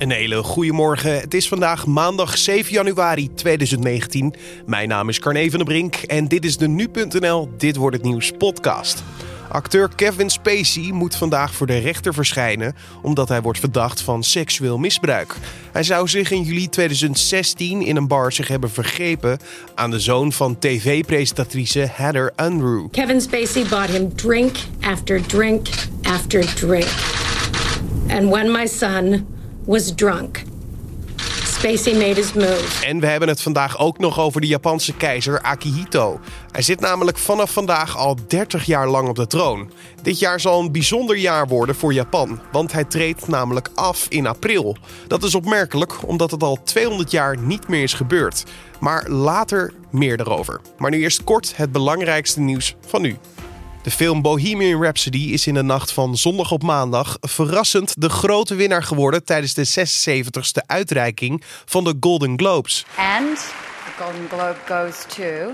Een hele goede morgen. Het is vandaag maandag 7 januari 2019. Mijn naam is Carne van der Brink en dit is de Nu.nl Dit Wordt Het Nieuws podcast. Acteur Kevin Spacey moet vandaag voor de rechter verschijnen omdat hij wordt verdacht van seksueel misbruik. Hij zou zich in juli 2016 in een bar zich hebben vergrepen aan de zoon van tv-presentatrice Heather Unruh. Kevin Spacey bought him drink after drink after drink. And when my son was drunk. Spacey made his move. En we hebben het vandaag ook nog over de Japanse keizer Akihito. Hij zit namelijk vanaf vandaag al 30 jaar lang op de troon. Dit jaar zal een bijzonder jaar worden voor Japan, want hij treedt namelijk af in april. Dat is opmerkelijk omdat het al 200 jaar niet meer is gebeurd. Maar later meer daarover. Maar nu eerst kort het belangrijkste nieuws van nu. De film Bohemian Rhapsody is in de nacht van zondag op maandag verrassend de grote winnaar geworden tijdens de 76ste uitreiking van de Golden Globes. And the Golden Globe goes to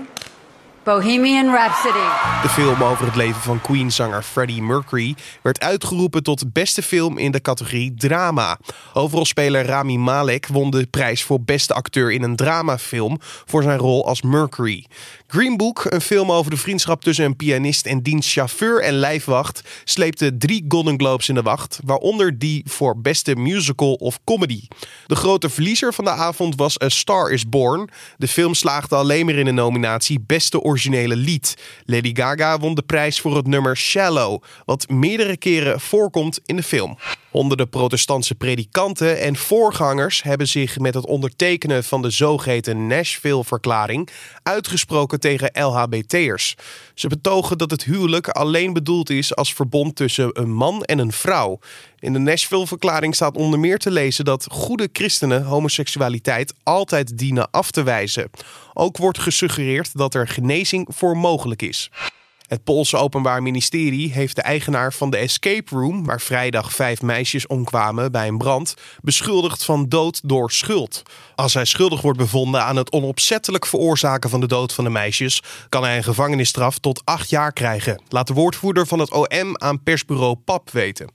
Bohemian Rhapsody. De film over het leven van Queen-zanger Freddie Mercury werd uitgeroepen tot beste film in de categorie drama. Hoofdrolspeler Rami Malek won de prijs voor beste acteur in een dramafilm voor zijn rol als Mercury. Green Book, een film over de vriendschap tussen een pianist en diens chauffeur en lijfwacht, sleepte drie Golden Globes in de wacht, waaronder die voor beste musical of comedy. De grote verliezer van de avond was A Star is Born. De film slaagde alleen maar in de nominatie beste originele lied. Lady Gaga won de prijs voor het nummer Shallow, wat meerdere keren voorkomt in de film. Honderden protestantse predikanten en voorgangers hebben zich met het ondertekenen van de zogeheten Nashville-verklaring uitgesproken tegen LHBT'ers. Ze betogen dat het huwelijk alleen bedoeld is als verbond tussen een man en een vrouw. In de Nashville-verklaring staat onder meer te lezen dat goede christenen homoseksualiteit altijd dienen af te wijzen. Ook wordt gesuggereerd dat er genezing voor mogelijk is. Het Poolse Openbaar Ministerie heeft de eigenaar van de escape room, waar vrijdag vijf meisjes omkwamen bij een brand, beschuldigd van dood door schuld. Als hij schuldig wordt bevonden aan het onopzettelijk veroorzaken van de dood van de meisjes, kan hij een gevangenisstraf tot acht jaar krijgen, laat de woordvoerder van het OM aan persbureau PAP weten.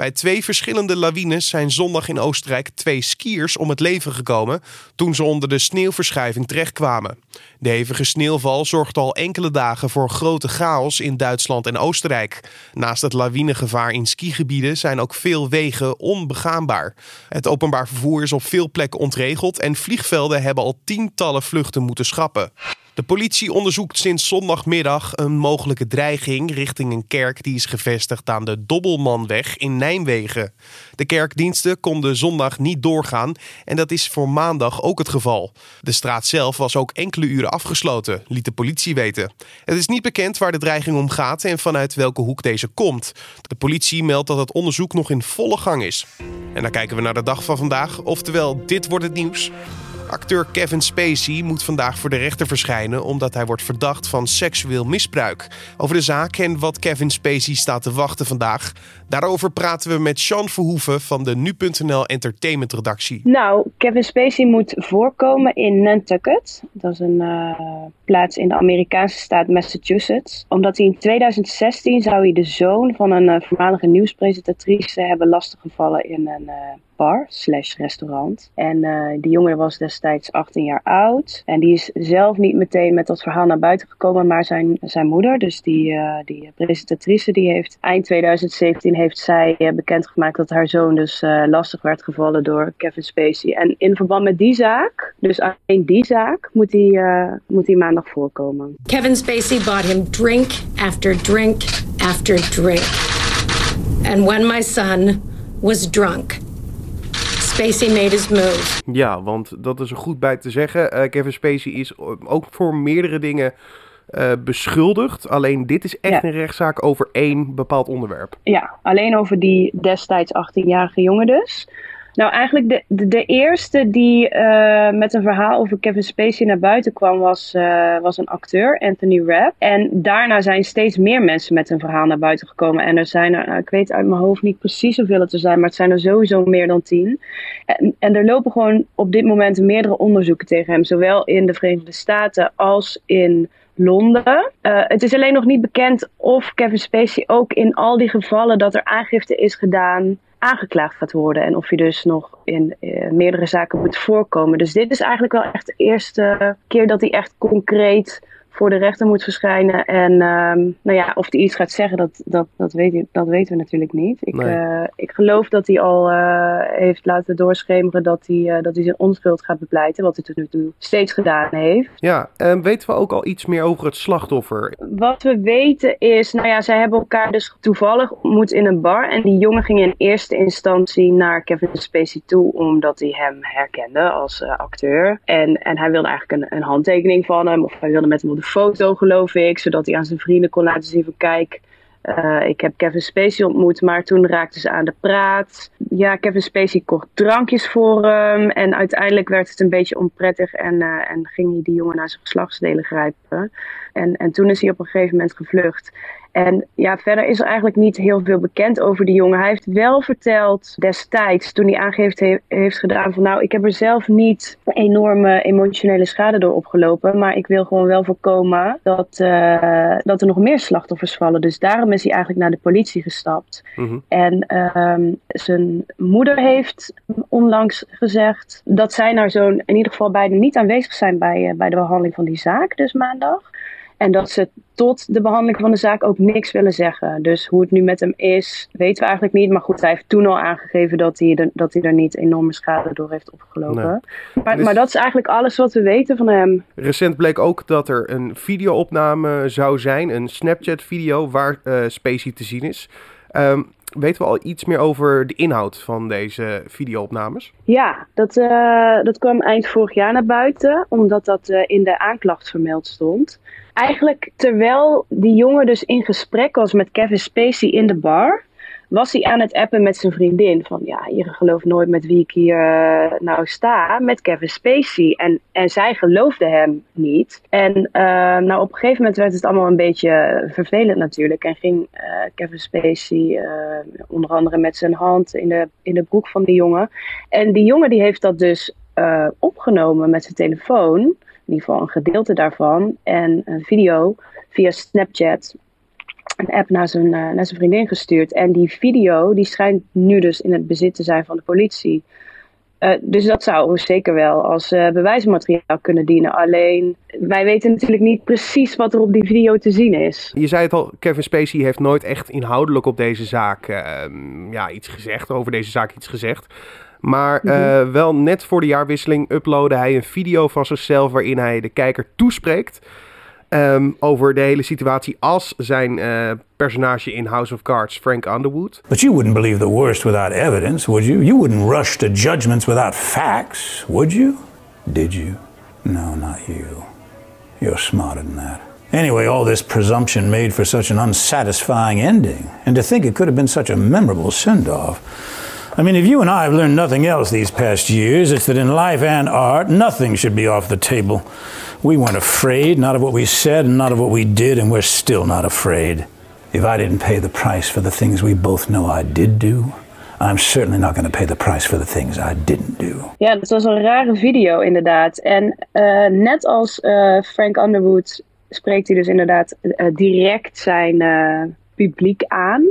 Bij twee verschillende lawines zijn zondag in Oostenrijk twee skiers om het leven gekomen toen ze onder de sneeuwverschuiving terechtkwamen. De hevige sneeuwval zorgde al enkele dagen voor grote chaos in Duitsland en Oostenrijk. Naast het lawinegevaar in skigebieden zijn ook veel wegen onbegaanbaar. Het openbaar vervoer is op veel plekken ontregeld en vliegvelden hebben al tientallen vluchten moeten schrappen. De politie onderzoekt sinds zondagmiddag een mogelijke dreiging richting een kerk die is gevestigd aan de Dobbelmanweg in Nijmegen. De kerkdiensten konden zondag niet doorgaan en dat is voor maandag ook het geval. De straat zelf was ook enkele uren afgesloten, liet de politie weten. Het is niet bekend waar de dreiging om gaat en vanuit welke hoek deze komt. De politie meldt dat het onderzoek nog in volle gang is. En dan kijken we naar de dag van vandaag, oftewel dit wordt het nieuws. Acteur Kevin Spacey moet vandaag voor de rechter verschijnen omdat hij wordt verdacht van seksueel misbruik. Over de zaak en wat Kevin Spacey staat te wachten vandaag. Daarover praten we met Sean Verhoeven van de Nu.nl Entertainment redactie. Nou, Kevin Spacey moet voorkomen in Nantucket. Dat is een uh, plaats in de Amerikaanse staat Massachusetts. Omdat hij in 2016 zou hij de zoon van een uh, voormalige nieuwspresentatrice hebben lastiggevallen in een uh, bar slash restaurant. En die jongen was destijds 18 jaar oud. En die is zelf niet meteen met dat verhaal naar buiten gekomen, maar zijn, zijn moeder, dus die, die presentatrice, die heeft eind 2017 heeft zij uh, bekendgemaakt dat haar zoon dus lastig werd gevallen door Kevin Spacey. En in verband met die zaak, dus alleen die zaak, moet hij, moet hij maandag voorkomen. Kevin Spacey bought him drink after drink after drink. And when my son was drunk, Spacey made his move. Ja, want dat is er goed bij te zeggen. Uh, Kevin Spacey is ook voor meerdere dingen uh, beschuldigd. Alleen dit is echt ja. een rechtszaak over één bepaald onderwerp. Ja, alleen over die destijds 18-jarige jongen dus. Nou, eigenlijk de, de, de eerste die uh, met een verhaal over Kevin Spacey naar buiten kwam, was, uh, was een acteur, Anthony Rapp. En daarna zijn steeds meer mensen met een verhaal naar buiten gekomen. En er zijn er, ik weet uit mijn hoofd niet precies hoeveel het er zijn, maar het zijn er sowieso meer dan tien. En, en er lopen gewoon op dit moment meerdere onderzoeken tegen hem, zowel in de Verenigde Staten als in Londen. Uh, het is alleen nog niet bekend of Kevin Spacey ook in al die gevallen dat er aangifte is gedaan aangeklaagd gaat worden. En of hij dus nog in meerdere zaken moet voorkomen. Dus dit is eigenlijk wel echt de eerste keer dat hij echt concreet voor de rechter moet verschijnen. En ehm, nou ja, of hij iets gaat zeggen, dat, dat, dat, weet, dat weten we natuurlijk niet. Ik, eh, ik geloof dat hij al uh, heeft laten doorschemeren dat hij, uh, dat hij zijn onschuld gaat bepleiten. Wat hij tot nu toe steeds gedaan heeft. Ja, en weten we ook al iets meer over het slachtoffer? Wat we weten is, nou ja, zij hebben elkaar dus toevallig ontmoet in een bar. En die jongen ging in eerste instantie naar Kevin Spacey toe, omdat hij hem herkende als acteur. En, en hij wilde eigenlijk een, een handtekening van hem, of hij wilde met hem op foto, geloof ik, zodat hij aan zijn vrienden kon laten zien van kijk, uh, ik heb Kevin Spacey ontmoet, maar toen raakten ze aan de praat. Ja, Kevin Spacey kocht drankjes voor hem en uiteindelijk werd het een beetje onprettig en, uh, en ging hij die jongen naar zijn geslachtsdelen grijpen. En, en toen is hij op een gegeven moment gevlucht. En ja, verder is er eigenlijk niet heel veel bekend over die jongen. Hij heeft wel verteld destijds, toen hij aangifte heeft gedaan, van nou, ik heb er zelf niet enorme emotionele schade door opgelopen, maar ik wil gewoon wel voorkomen dat, uh, dat er nog meer slachtoffers vallen. Dus daarom is hij eigenlijk naar de politie gestapt. Mhm. En um, zijn moeder heeft onlangs gezegd dat zij naar zo'n, in ieder geval beide niet aanwezig zijn bij, uh, bij de behandeling van die zaak, dus maandag. En dat ze tot de behandeling van de zaak ook niks willen zeggen. Dus hoe het nu met hem is, weten we eigenlijk niet. Maar goed, hij heeft toen al aangegeven dat hij, er, dat hij er niet enorme schade door heeft opgelopen. Maar, maar, dat is eigenlijk alles wat we weten van hem. Recent bleek ook dat er een videoopname zou zijn, een Snapchat-video waar uh, Spacey te zien is. Um, weten we al iets meer over de inhoud van deze videoopnames? Ja, dat, uh, dat kwam eind vorig jaar naar buiten, omdat dat uh, in de aanklacht vermeld stond eigenlijk terwijl die jongen dus in gesprek was met Kevin Spacey in de bar, was hij aan het appen met zijn vriendin. Van ja, je gelooft nooit met wie ik hier uh, nou sta, met Kevin Spacey. En, en zij geloofde hem niet. En uh, nou, op een gegeven moment werd het allemaal een beetje vervelend natuurlijk. En ging uh, Kevin Spacey onder andere met zijn hand in de, in de broek van die jongen. En die jongen die heeft dat dus opgenomen met zijn telefoon in ieder geval een gedeelte daarvan. En een video via Snapchat, een app naar zijn, uh, naar zijn vriendin gestuurd. En die video die schijnt nu dus in het bezit te zijn van de politie. Uh, dus dat zou zeker wel als uh, bewijsmateriaal kunnen dienen. Alleen, wij weten natuurlijk niet precies wat er op die video te zien is. Je zei het al, Kevin Spacey heeft nooit echt inhoudelijk op deze zaak ja, iets gezegd, over deze zaak iets gezegd. Maar mhm. eh, wel net voor de jaarwisseling uploadde hij een video van zichzelf waarin hij de kijker toespreekt. Um, over de hele situatie als zijn uh, personage in House of Cards, Frank Underwood. But you wouldn't believe the worst without evidence, would you? You wouldn't rush to judgments without facts, would you? Did you? No, not you. You're smarter than that. Anyway, all this presumption made for such an unsatisfying ending. And to think it could have been such a memorable send off. I mean, if you and I have learned nothing else these past years, it's that in life and art, nothing should be off the table. We weren't afraid, not of what we said and not of what we did, and we're still not afraid. If I didn't pay the price for the things we both know I did do, I'm certainly not going to pay the price for the things I didn't do. Ja, dat was een rare video inderdaad. En uh, net als uh, Frank Underwood spreekt hij dus inderdaad uh, direct zijn publiek aan.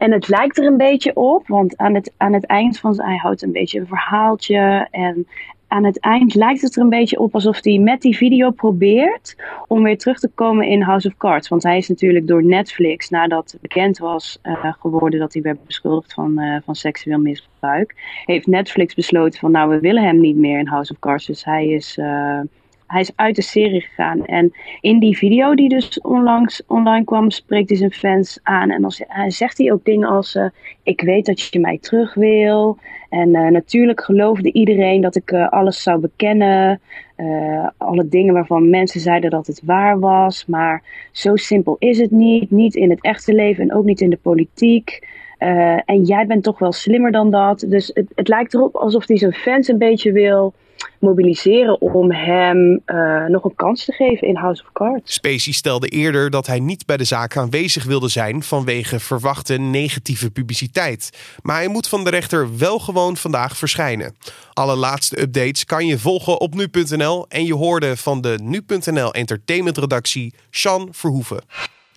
En het lijkt er een beetje op, want aan het, aan het eind van hij houdt een beetje een verhaaltje. En aan het eind lijkt het er een beetje op alsof hij met die video probeert om weer terug te komen in House of Cards. Want hij is natuurlijk door Netflix, nadat bekend was uh, geworden dat hij werd beschuldigd van, uh, van seksueel misbruik, heeft Netflix besloten van nou we willen hem niet meer in House of Cards. Dus hij is... Uh, hij is uit de serie gegaan. En in die video die dus onlangs online kwam, spreekt hij zijn fans aan. En als, hij zegt hij ook dingen als: uh, Ik weet dat je mij terug wil. En uh, natuurlijk geloofde iedereen dat ik uh, alles zou bekennen. alle dingen waarvan mensen zeiden dat het waar was. Maar zo simpel is het niet. Niet in het echte leven en ook niet in de politiek. en jij bent toch wel slimmer dan dat. Dus het, het lijkt erop alsof hij zijn fans een beetje wil mobiliseren om hem uh, nog een kans te geven in House of Cards. Spacey stelde eerder dat hij niet bij de zaak aanwezig wilde zijn vanwege verwachte negatieve publiciteit. Maar hij moet van de rechter wel gewoon vandaag verschijnen. Alle laatste updates kan je volgen op nu.nl en je hoorde van de nu.nl entertainmentredactie Sean Verhoeven.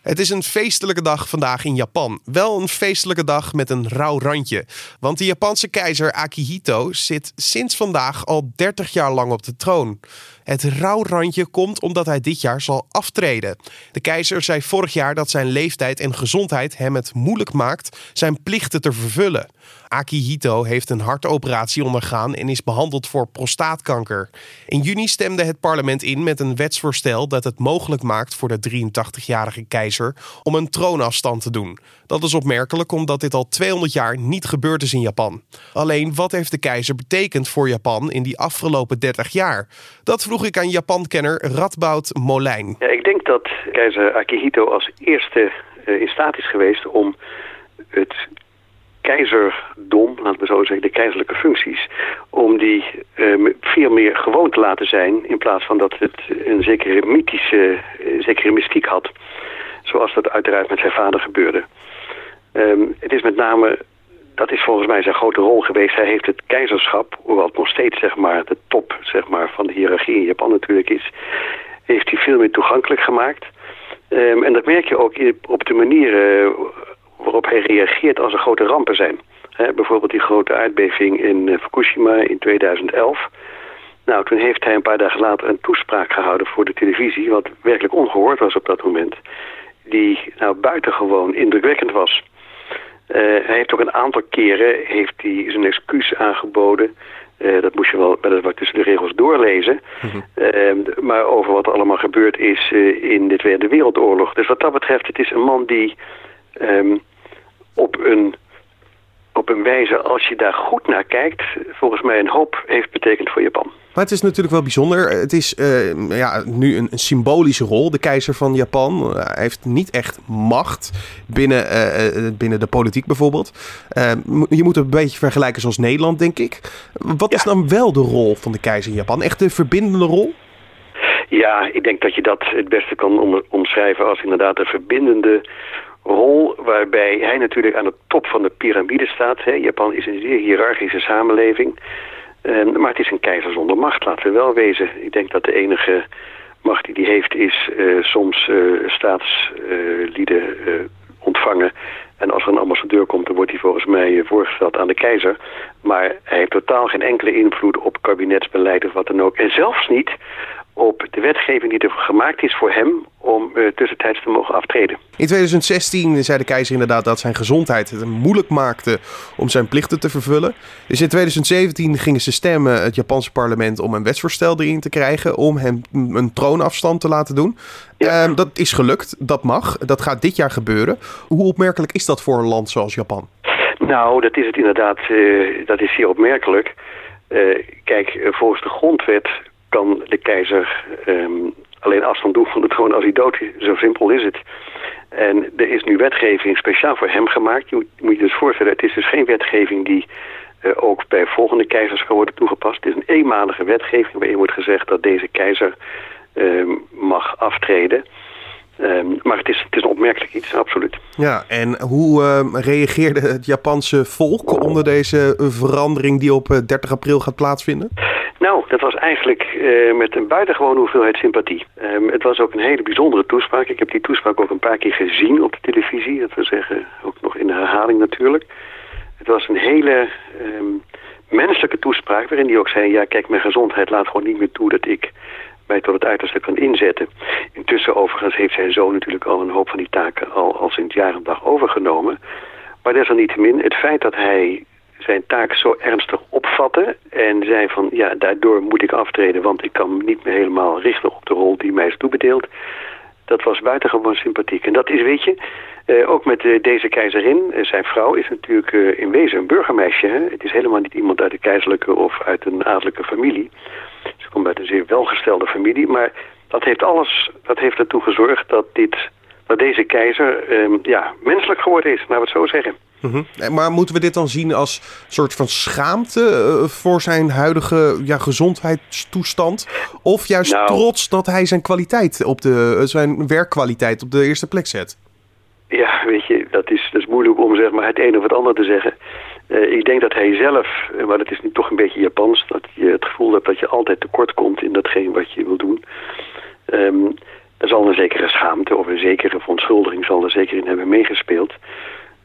Het is een feestelijke dag vandaag in Japan. Wel een feestelijke dag met een rauw randje. Want de Japanse keizer Akihito zit sinds vandaag al 30 jaar lang op de troon. Het rouwrandje komt omdat hij dit jaar zal aftreden. De keizer zei vorig jaar dat zijn leeftijd en gezondheid hem het moeilijk maakt zijn plichten te vervullen. Akihito heeft een hartoperatie ondergaan en is behandeld voor prostaatkanker. In juni stemde het parlement in met een wetsvoorstel dat het mogelijk maakt voor de 83-jarige keizer om een troonafstand te doen. Dat is opmerkelijk omdat dit al 200 jaar niet gebeurd is in Japan. Alleen wat heeft de keizer betekend voor Japan in die afgelopen 30 jaar? Dat vroeg ik aan Japan-kenner Radboud Molijn. Ja, ik denk dat keizer Akihito als eerste uh, in staat is geweest om het keizerdom, laten we zo zeggen, de keizerlijke functies, om die uh, veel meer gewoon te laten zijn, in plaats van dat het een zekere mythische, uh, zekere mystiek had. Zoals dat uiteraard met zijn vader gebeurde. Um, het is met name, dat is volgens mij zijn grote rol geweest. Hij heeft het keizerschap, hoewel het nog steeds zeg maar, de top zeg maar, van de hiërarchie in Japan natuurlijk is, heeft hij veel meer toegankelijk gemaakt. Um, en dat merk je ook op de manier waarop hij reageert als er grote rampen zijn. He, bijvoorbeeld die grote aardbeving in uh, Fukushima in 2011. Nou, toen heeft hij een paar dagen later een toespraak gehouden voor de televisie... wat werkelijk ongehoord was op dat moment. Die nou buitengewoon indrukwekkend was. Uh, hij heeft ook een aantal keren heeft hij zijn excuus aangeboden... Uh, dat moest je wel weliswaar tussen de regels doorlezen. Mm -hmm. uh, maar over wat er allemaal gebeurd is uh, in de Tweede Wereldoorlog. Dus wat dat betreft, het is een man die um, op, een, op een wijze, als je daar goed naar kijkt... volgens mij een hoop heeft betekend voor Japan. Maar het is natuurlijk wel bijzonder. Het is uh, ja, nu een, een, symbolische rol. De keizer van Japan uh, heeft niet echt macht binnen, uh, binnen de politiek bijvoorbeeld. je moet het een beetje vergelijken zoals Nederland, denk ik. Wat ja. is dan wel de rol van de keizer in Japan? Echt de verbindende rol? Ja, ik denk dat je dat het beste kan om, omschrijven als inderdaad een verbindende rol waarbij hij natuurlijk aan de top van de piramide staat. Hè. Japan is een zeer hiërarchische samenleving. Um, maar het is een keizer zonder macht, laten we wel wezen. Ik denk dat de enige macht die hij heeft is uh, soms uh, staatslieden uh, ontvangen. En als er een ambassadeur komt, dan wordt hij volgens mij voorgesteld aan de keizer. Maar hij heeft totaal geen enkele invloed op kabinetsbeleid of wat dan ook. En zelfs niet op de wetgeving die er gemaakt is voor hem om uh, tussentijds te mogen aftreden. In 2016 zei de keizer inderdaad dat zijn gezondheid het moeilijk maakte om zijn plichten te vervullen. Dus in 2017 gingen ze stemmen, het Japanse parlement, om een wetsvoorstel erin te krijgen om hem een troonafstand te laten doen. Ja. Uh, dat is gelukt, dat mag, dat gaat dit jaar gebeuren. Hoe opmerkelijk is dat voor een land zoals Japan? Nou, dat is het inderdaad, uh, dat is zeer opmerkelijk. kijk, volgens de grondwet kan de keizer um, alleen afstand doen van de troon als hij dood is. Zo simpel is het. En er is nu wetgeving speciaal voor hem gemaakt. Je moet je, dus voorstellen, het is dus geen wetgeving die uh, ook bij volgende keizers kan worden toegepast. Het is een eenmalige wetgeving waarin wordt gezegd dat deze keizer um, mag aftreden. Um, maar het is, het is een opmerkelijk iets, absoluut. Ja, en hoe reageerde het Japanse volk onder deze verandering die op 30 april gaat plaatsvinden? Nou, dat was eigenlijk uh, met een buitengewone hoeveelheid sympathie. Um, het was ook een hele bijzondere toespraak. Ik heb die toespraak ook een paar keer gezien op de televisie. Dat we zeggen, ook nog in de herhaling natuurlijk. Het was een hele um, menselijke toespraak waarin hij ook zei... ja, kijk, mijn gezondheid laat gewoon niet meer toe dat ik mij tot het uiterste kan inzetten. Intussen overigens heeft zijn zoon natuurlijk al een hoop van die taken al, al sinds jaar en dag overgenomen. Maar desalniettemin, het feit dat hij zijn taak zo ernstig opvatten en zei van ja, daardoor moet ik aftreden, want ik kan me niet meer helemaal richten op de rol die mij is toebedeeld. Dat was buitengewoon sympathiek. En dat is, weet je, uh, ook met uh, deze keizerin, uh, zijn vrouw is natuurlijk in wezen een burgermeisje. Hè? Het is helemaal niet iemand uit de keizerlijke of uit een adellijke familie. Ze komt uit een zeer welgestelde familie, maar dat heeft alles, dat heeft ertoe gezorgd dat dit, dat deze keizer, ehm, ja, menselijk geworden is, laten we het zo zeggen. Mm -hmm. Maar moeten we dit dan zien als soort van schaamte uh, voor zijn huidige ja, gezondheidstoestand? Of juist nou, trots dat hij zijn kwaliteit op de, uh, zijn werkkwaliteit op de eerste plek zet? Ja, weet je, dat is, dat is moeilijk om zeg maar, het een of het ander te zeggen. Uh, ik denk dat hij zelf, maar dat is nu toch een beetje Japans, dat je het gevoel hebt dat je altijd tekort komt in datgene wat je wil doen. Um, er zal een zekere schaamte of een zekere verontschuldiging zal er zeker in hebben meegespeeld.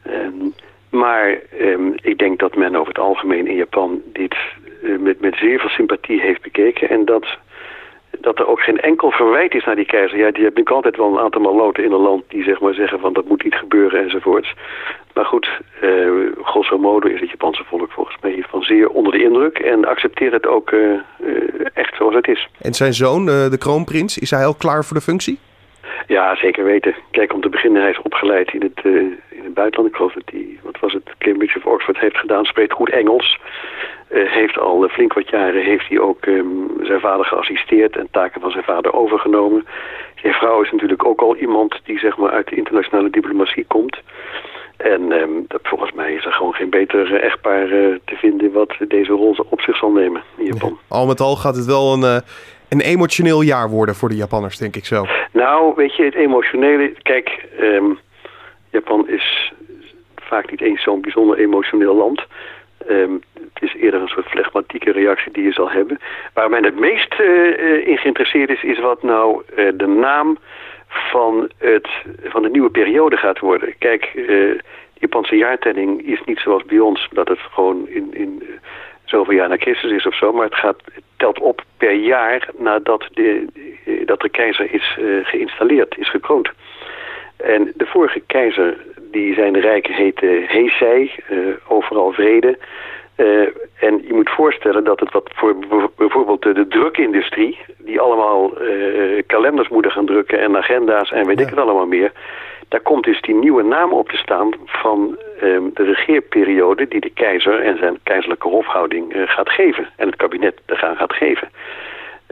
Ehm, maar ehm, ik denk dat men over het algemeen in Japan dit eh, met, met zeer veel sympathie heeft bekeken. En dat, dat er ook geen enkel verwijt is naar die keizer. Ja, die hebben altijd wel een aantal maloten in een land die zeg maar zeggen van dat moet niet gebeuren enzovoorts. Maar goed, uh, grosso modo is het Japanse volk volgens mij hiervan zeer onder de indruk en accepteert het ook uh, echt zoals het is. En zijn zoon, de kroonprins, is hij al klaar voor de functie? Ja, zeker weten. Kijk, om te beginnen, hij is opgeleid in het, in het buitenland. Ik geloof dat hij, wat was het, Cambridge of Oxford heeft gedaan, spreekt goed Engels. Uh, heeft al uh, flink wat jaren heeft hij ook um, zijn vader geassisteerd en taken van zijn vader overgenomen. Zijn vrouw is natuurlijk ook al iemand die zeg maar uit de internationale diplomatie komt. En um, dat, volgens mij is er gewoon geen beter uh, echtpaar te vinden wat deze rol op zich zal nemen in Japan. Ja. Al met al gaat het wel een, een emotioneel jaar worden voor de Japanners, denk ik zo. Nou, weet je, het emotionele... Kijk, um, Japan is vaak niet eens zo'n bijzonder emotioneel land. Um, het is eerder een soort flegmatieke reactie die je zal hebben. Waar men het meest uh, in geïnteresseerd is, is wat nou uh, de naam van, het, van de nieuwe periode gaat worden. Kijk, de Japanse jaartelling is niet zoals bij ons, dat het gewoon in, in zoveel jaar na Christus is of zo, maar het, gaat, het telt op per jaar nadat de, dat de keizer is geïnstalleerd, is gekroond. En de vorige keizer, die zijn rijk heette Heisei, overal vrede. Uh, en je moet voorstellen dat het wat voor bijvoorbeeld de, de drukindustrie... die allemaal uh, kalenders moeten gaan drukken en agenda's en weet ja. ik het allemaal meer... daar komt dus die nieuwe naam op te staan van um, de regeerperiode... die de keizer en zijn keizerlijke hofhouding uh, gaat geven. En het kabinet eraan gaat geven.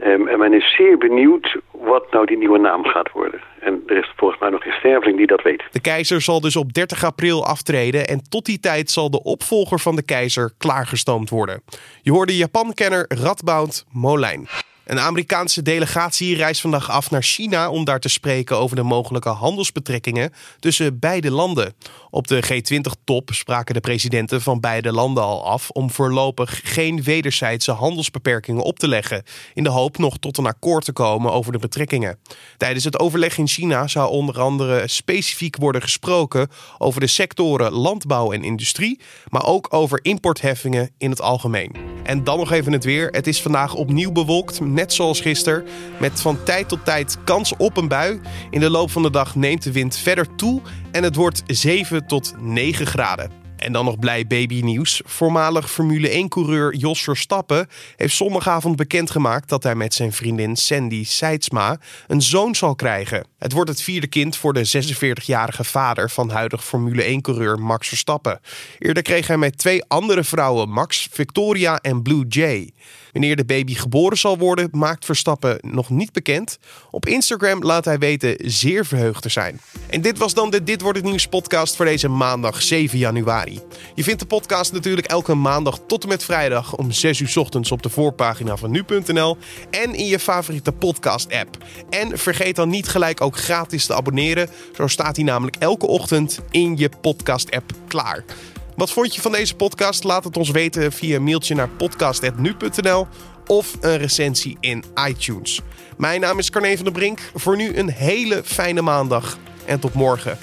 Um, en men is zeer benieuwd wat nou die nieuwe naam gaat worden. En er is volgens mij nog geen sterveling die dat weet. De keizer zal dus op 30 april aftreden en tot die tijd zal de opvolger van de keizer klaargestoomd worden. Je hoorde Japan-kenner Radboud Molijn. Een Amerikaanse delegatie reist vandaag af naar China om daar te spreken over de mogelijke handelsbetrekkingen tussen beide landen. Op de G20-top spraken de presidenten van beide landen al af om voorlopig geen wederzijdse handelsbeperkingen op te leggen, in de hoop nog tot een akkoord te komen over de betrekkingen. Tijdens het overleg in China zou onder andere specifiek worden gesproken over de sectoren landbouw en industrie, maar ook over importheffingen in het algemeen. En dan nog even het weer. Het is vandaag opnieuw bewolkt, net zoals gisteren, met van tijd tot tijd kans op een bui. In de loop van de dag neemt de wind verder toe en het wordt 7 tot 9 graden. En dan nog blij babynieuws. Voormalig Formule 1-coureur Jos Verstappen heeft zondagavond bekendgemaakt dat hij met zijn vriendin Sandy Seidsma een zoon zal krijgen. Het wordt het vierde kind voor de 46-jarige vader van huidig Formule 1-coureur Max Verstappen. Eerder kreeg hij met twee andere vrouwen, Max, Victoria en Blue Jay. Wanneer de baby geboren zal worden, maakt Verstappen nog niet bekend. Op Instagram laat hij weten zeer verheugd te zijn. En dit was dan de Dit wordt het nieuws podcast voor deze maandag 7 januari. Je vindt de podcast natuurlijk elke maandag tot en met vrijdag om 6 uur ochtends op de voorpagina van nu.nl en in je favoriete podcast app. En vergeet dan niet gelijk ook gratis te abonneren. Zo staat hij namelijk elke ochtend in je podcast app klaar. Wat vond je van deze podcast? Laat het ons weten via een mailtje naar podcast.nu.nl of een recensie in iTunes. Mijn naam is Carne van der Brink. Voor nu een hele fijne maandag en tot morgen.